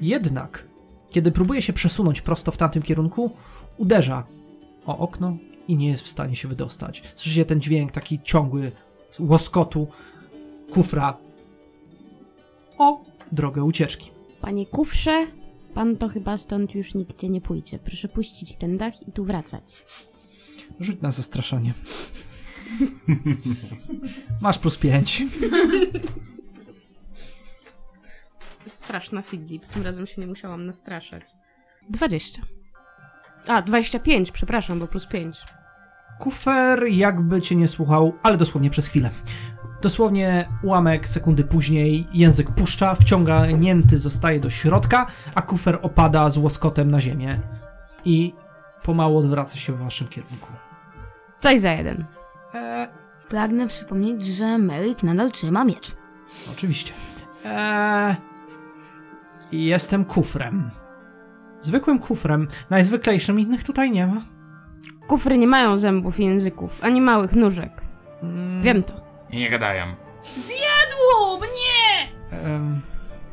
Jednak, kiedy próbuje się przesunąć prosto w tamtym kierunku, uderza o okno i nie jest w stanie się wydostać. Słyszycie ten dźwięk taki ciągły łoskotu kufra o drogę ucieczki. Panie Kufrze, pan to chyba stąd już nigdzie nie pójdzie. Proszę puścić ten dach i tu wracać. Rzuć na zastraszanie. Masz plus 5. Straszna Filip, tym razem się nie musiałam nastraszać. 20. A, 25, przepraszam, bo plus 5. Kufer jakby cię nie słuchał, ale dosłownie przez chwilę. Dosłownie ułamek sekundy później język puszcza, wciągnięty zostaje do środka, a kufer opada z łoskotem na ziemię. I pomału odwraca się w waszym kierunku. Coś za jeden. Eee, Pragnę przypomnieć, że Meryk nadal trzyma miecz. oczywiście. Eee, jestem kufrem. Zwykłym kufrem, najzwyklejszym, innych tutaj nie ma. Kufry nie mają zębów i języków, ani małych nóżek. Mm, Wiem to. I nie gadają. Zjadł mnie! Em,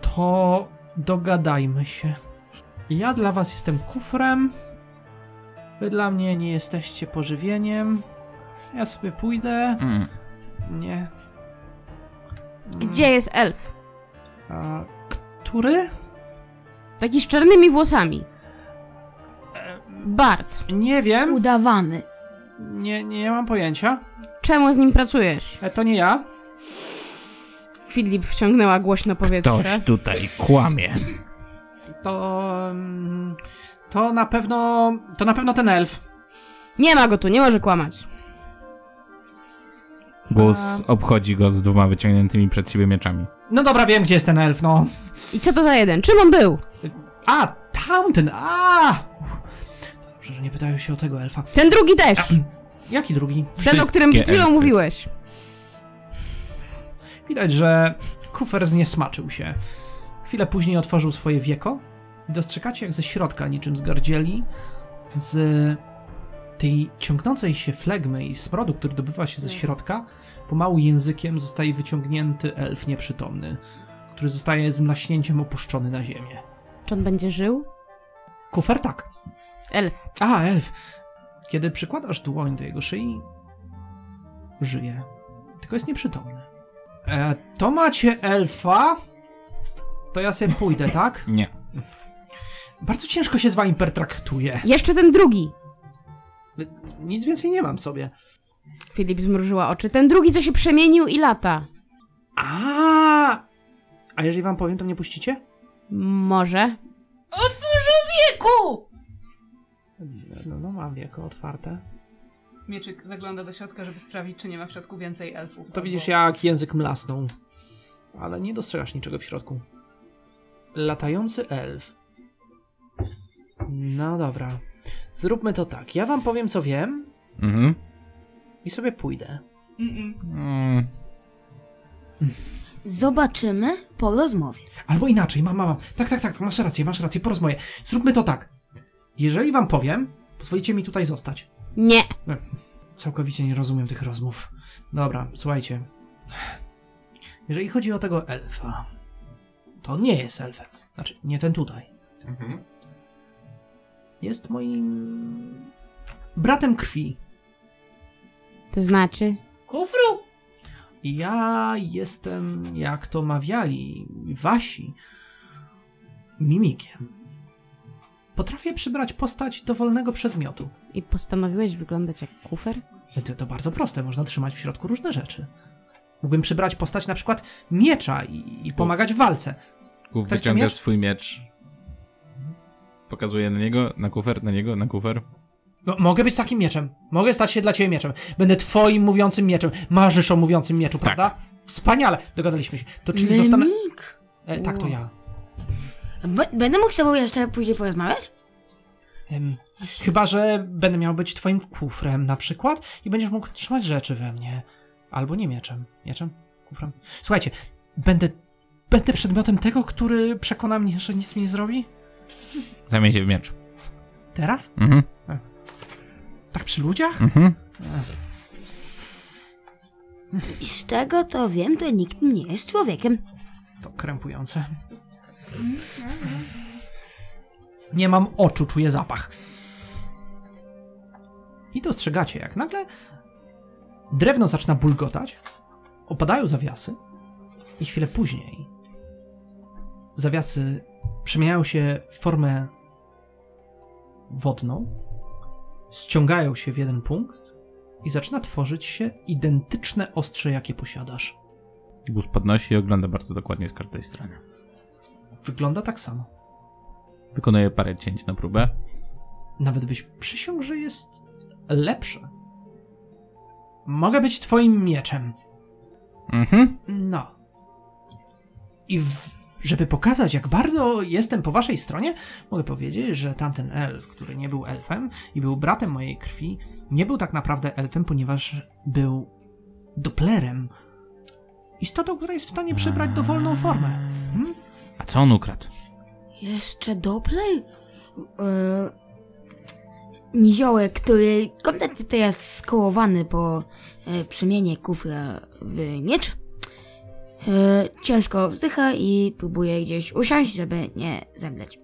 to dogadajmy się. Ja dla was jestem kufrem. Wy dla mnie nie jesteście pożywieniem. Ja sobie pójdę. Mm. Nie. Gdzie jest elf? A, który? Taki z czarnymi włosami. Bart, Nie wiem. Udawany. Nie, nie mam pojęcia. czemu z nim pracujesz? E, to nie ja. Filip wciągnęła głośno powietrze. Ktoś tutaj kłamie. To. mm, To na pewno. To na pewno ten elf. Nie ma go tu, nie może kłamać. Głos A- obchodzi go z dwoma wyciągniętymi przed siebie mieczami. No dobra, wiem gdzie jest ten elf, no. I co to za jeden? Czym on był? A, tamten, a! Dobrze, że nie pytają się o tego elfa. Ten drugi też. Jaki drugi? Ten, o którym przed Wszystkie chwilą elfy. mówiłeś. Widać, że kufer zniesmaczył się. Chwilę później otworzył swoje wieko i dostrzegacie, jak ze środka, niczym z gardzieli, z tej ciągnącej się flegmy i smrodu, który dobywa się ze środka, pomału językiem zostaje wyciągnięty elf nieprzytomny, który zostaje z mlaśnięciem opuszczony na ziemię. Czy on będzie żył? Kufer tak. Elf. A, elf. Kiedy przykładasz dłoń do jego szyi, żyje. Tylko jest nieprzytomny. E, to macie elfa? To ja sobie pójdę, tak? Nie. Bardzo ciężko się z wami pertraktuje. Jeszcze ten drugi. Nic więcej nie mam w sobie. Filip zmrużyła oczy. Ten drugi, co się przemienił i lata. A, A jeżeli wam powiem, to mnie puścicie? Może. Otwórz wieku! No, no mam wieko otwarte. Mieczyk zagląda do środka, żeby sprawdzić, czy nie ma w środku więcej elfów. To albo- widzisz, jak język mlasnął. Ale nie dostrzegasz niczego w środku. Latający elf. No dobra. Zróbmy to tak. Ja wam powiem, co wiem Mhm. i sobie pójdę. Mm-mm. Mm. Zobaczymy po rozmowie. Albo inaczej, mam, mam, mam. Tak, tak, tak, masz rację, masz rację, porozmoję. Zróbmy to tak. Jeżeli wam powiem, pozwolicie mi tutaj zostać. Nie. Całkowicie nie rozumiem tych rozmów. Dobra, słuchajcie. Jeżeli chodzi o tego elfa, to on nie jest elfem. Znaczy, nie ten tutaj. Jest moim bratem krwi. To znaczy? Kufru! Ja jestem, jak to mawiali wasi, mimikiem. Potrafię przybrać postać dowolnego przedmiotu. I postanowiłeś wyglądać jak kufer? To, to bardzo proste, można trzymać w środku różne rzeczy. Mógłbym przybrać postać na przykład miecza i, i pomagać w walce. Kuf wyciąga miecz? swój miecz. Pokazuje na niego, na kufer, na niego, na kufer. No, mogę być takim mieczem. Mogę stać się dla ciebie mieczem. Będę twoim mówiącym mieczem. Marzysz o mówiącym mieczu, Tak. prawda? Wspaniale, dogadaliśmy się. To czyli zostanę... E, tak, to ja. B- będę mógł z tobą jeszcze później porozmawiać? Chyba, że będę miał być twoim kufrem na przykład i będziesz mógł trzymać rzeczy we mnie. Albo nie mieczem. Mieczem? Kufrem? Słuchajcie, będę... Będę przedmiotem tego, który przekona mnie, że nic mi nie zrobi? Zamień się w miecz. Teraz? Mhm. Tak przy ludziach? Mhm. I z tego to wiem, to nikt nie jest człowiekiem. To krępujące. Nie mam oczu, czuję zapach. I dostrzegacie, jak nagle drewno zaczyna bulgotać, opadają zawiasy i chwilę później zawiasy przemieniają się w formę wodną, ściągają się w jeden punkt i zaczyna tworzyć się identyczne ostrze, jakie posiadasz. Gus podnosi i ogląda bardzo dokładnie z każdej strony. Wygląda tak samo. Wykonuje parę cięć na próbę. Nawet byś przysiągł, że jest lepsze. Mogę być twoim mieczem. Mhm. No. I w, żeby pokazać, jak bardzo jestem po waszej stronie, mogę powiedzieć, że tamten elf, który nie był elfem i był bratem mojej krwi, nie był tak naprawdę elfem, ponieważ był doplerem. Istotą, która jest w stanie przybrać dowolną formę. Hmm? A co on ukradł? Jeszcze Doppler? Yy, niziołek, który kompletnie teraz skołowany po e, przemianie kufra w miecz. E, ciężko wzdycha i próbuje gdzieś usiąść, żeby nie zemdleć.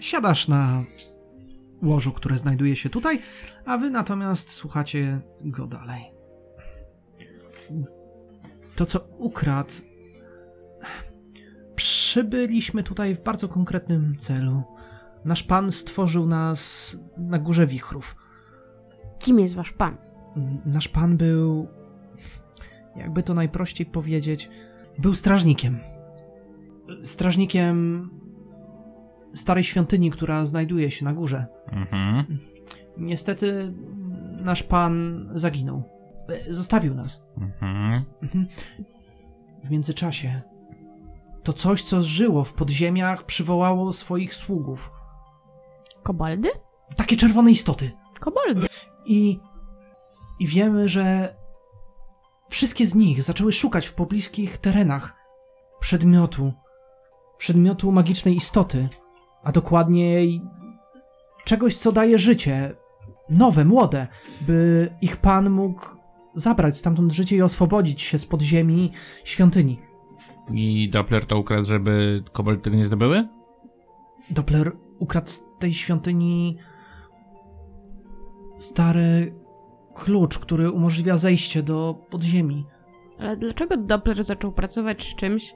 Siadasz na łożu, które znajduje się tutaj, a wy natomiast słuchacie go dalej. To, co ukradł. Przybyliśmy tutaj w bardzo konkretnym celu. Nasz pan stworzył nas na górze wichrów. Kim jest wasz pan? Nasz pan był. Jakby to najprościej powiedzieć, był strażnikiem. Strażnikiem starej świątyni, która znajduje się na górze. Mhm. Niestety nasz pan zaginął. E, Zostawił nas. Mhm. Mhm. W międzyczasie to coś, co żyło w podziemiach, przywołało swoich sługów. Koboldy? Takie czerwone istoty. Koboldy. I, I wiemy, że wszystkie z nich zaczęły szukać w pobliskich terenach przedmiotu, przedmiotu magicznej istoty, a dokładniej czegoś, co daje życie, nowe, młode, by ich pan mógł zabrać stamtąd życie i oswobodzić się z podziemi świątyni. I Doppler to ukradł, żeby tego nie zdobyły? Doppler ukradł z tej świątyni stary klucz, który umożliwia zejście do podziemi. Ale dlaczego Doppler zaczął pracować z czymś,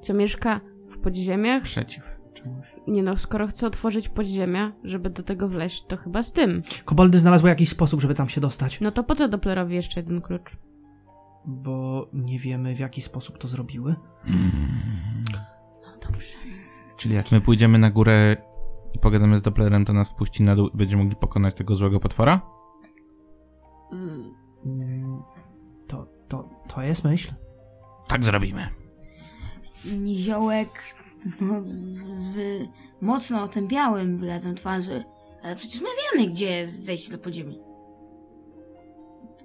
co mieszka w podziemiach? Przeciw czemuś. Nie no, skoro chce otworzyć podziemia, żeby do tego wleźć, to chyba z tym. Koboldy znalazły jakiś sposób, żeby tam się dostać. No to po co Dopplerowi jeszcze jeden klucz? Bo nie wiemy, w jaki sposób to zrobiły. No dobrze. Czyli jak my pójdziemy na górę i pogadamy z Dopplerem, to nas wpuści na dół i będziemy mogli pokonać tego złego potwora? To, jest myśl. Tak zrobimy. Niziołek no, z wy- mocno otępiałym wyrazem twarzy. Ale przecież my wiemy, gdzie jest zejście do podziemi.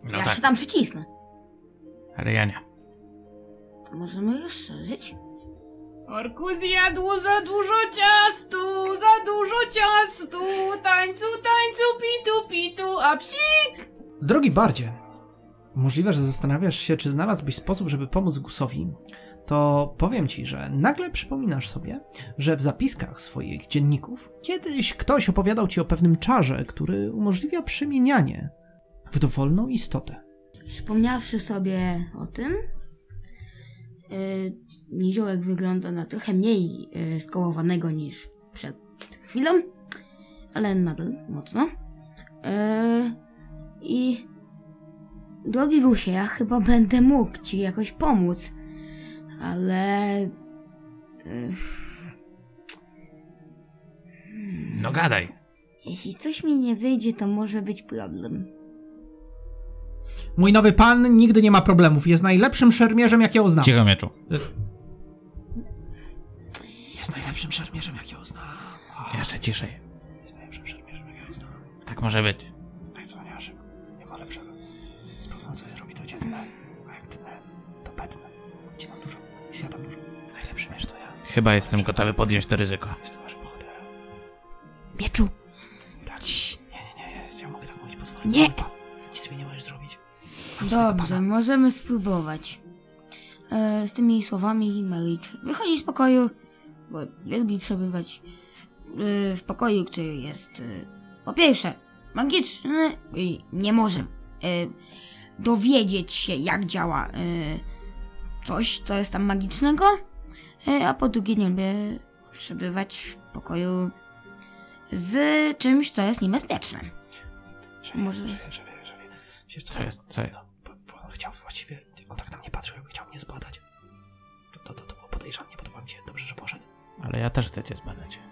No ja tak, się tam przycisnę. ale ja nie. To możemy rozszerzyć. Orku zjadło za dużo ciastu, za dużo ciastu, tańcu, tańcu, pitu, pitu, a psik! Drogi Bardzie, możliwe, że zastanawiasz się, czy znalazłbyś sposób, żeby pomóc Gusowi, to powiem ci, że nagle przypominasz sobie, że w zapiskach swoich dzienników kiedyś ktoś opowiadał ci o pewnym czarze, który umożliwia przemienianie w dowolną istotę. Przypomniawszy sobie o tym, yy, niziołek wygląda na trochę mniej yy, skołowanego niż przed chwilą, ale nadal mocno. Yy, I drogi Gusie, ja chyba będę mógł ci jakoś pomóc, ale... Yy, No gadaj. jeśli coś mi nie wyjdzie, to może być problem. Mój nowy pan nigdy nie ma problemów, jest najlepszym szermierzem, jakiego znam. Cicho mieczu. Jest najlepszym szermierzem, jakiego znam. Jeszcze ciszej. Jest najlepszym szermierzem, jakiego znam. Tak może być. Chyba jestem gotowy podjąć to ryzyko. Jestem waszym bohaterem. Mieczu! Tak. Nie, nie, nie, ja, mogę tak mówić, pozwolę. Nie. Pan. Nic mi nie możesz zrobić. swojego Dobrze, pana. możemy spróbować. E, z tymi słowami Melik wychodzi z pokoju, bo lubi przebywać e, w pokoju, który jest e, po pierwsze magiczny i nie może e, dowiedzieć się, jak działa e, coś, co jest tam magicznego, a po drugie nie lubi przebywać w pokoju z czymś, co jest niebezpieczne. Szefie, Może- szefie, szefie, szefie. Wiesz Co jest, co jest? Bo, bo on chciał właściwie, on tak na mnie patrzył, jakby chciał mnie zbadać. To, to, to, to było podejrzane, nie podoba mi się, dobrze, że poszedł. Ale ja też chcę cię zbadać.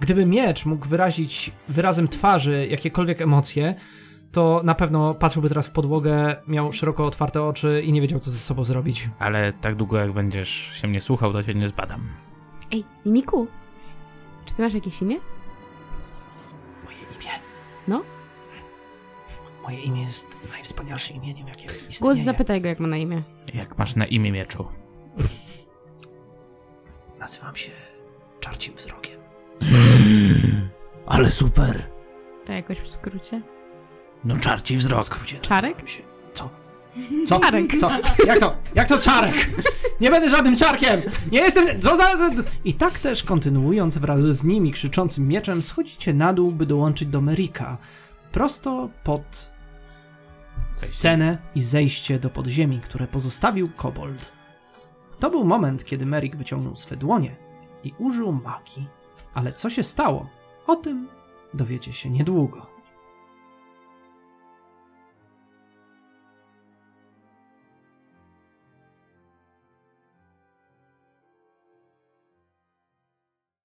Gdyby miecz mógł wyrazić wyrazem twarzy jakiekolwiek emocje, to na pewno patrzyłby teraz w podłogę, miał szeroko otwarte oczy i nie wiedział, co ze sobą zrobić. Ale tak długo jak będziesz się mnie słuchał, to cię nie zbadam. Ej, Mimiku, czy ty masz jakieś imię? Moje imię. No? Moje imię jest najwspanialszym imieniem, jakie istnieje. Głos zapytaj go, jak ma na imię. Jak masz na imię mieczu? Nazywam się Czarcim Wzrokiem. Ale super! A jakoś w skrócie? No czarci wzrok. skrócie Czarek? Co? Co? Czarek. Co? Jak to? Jak to czarek? Nie będę żadnym czarkiem! Nie jestem... Co za... I tak też kontynuując wraz z nimi krzyczącym mieczem, schodzicie na dół, by dołączyć do Merika. Prosto pod scenę i zejście do podziemi, które pozostawił kobold. To był moment, kiedy Merik wyciągnął swe dłonie i użył magii. Ale co się stało? O tym dowiecie się niedługo.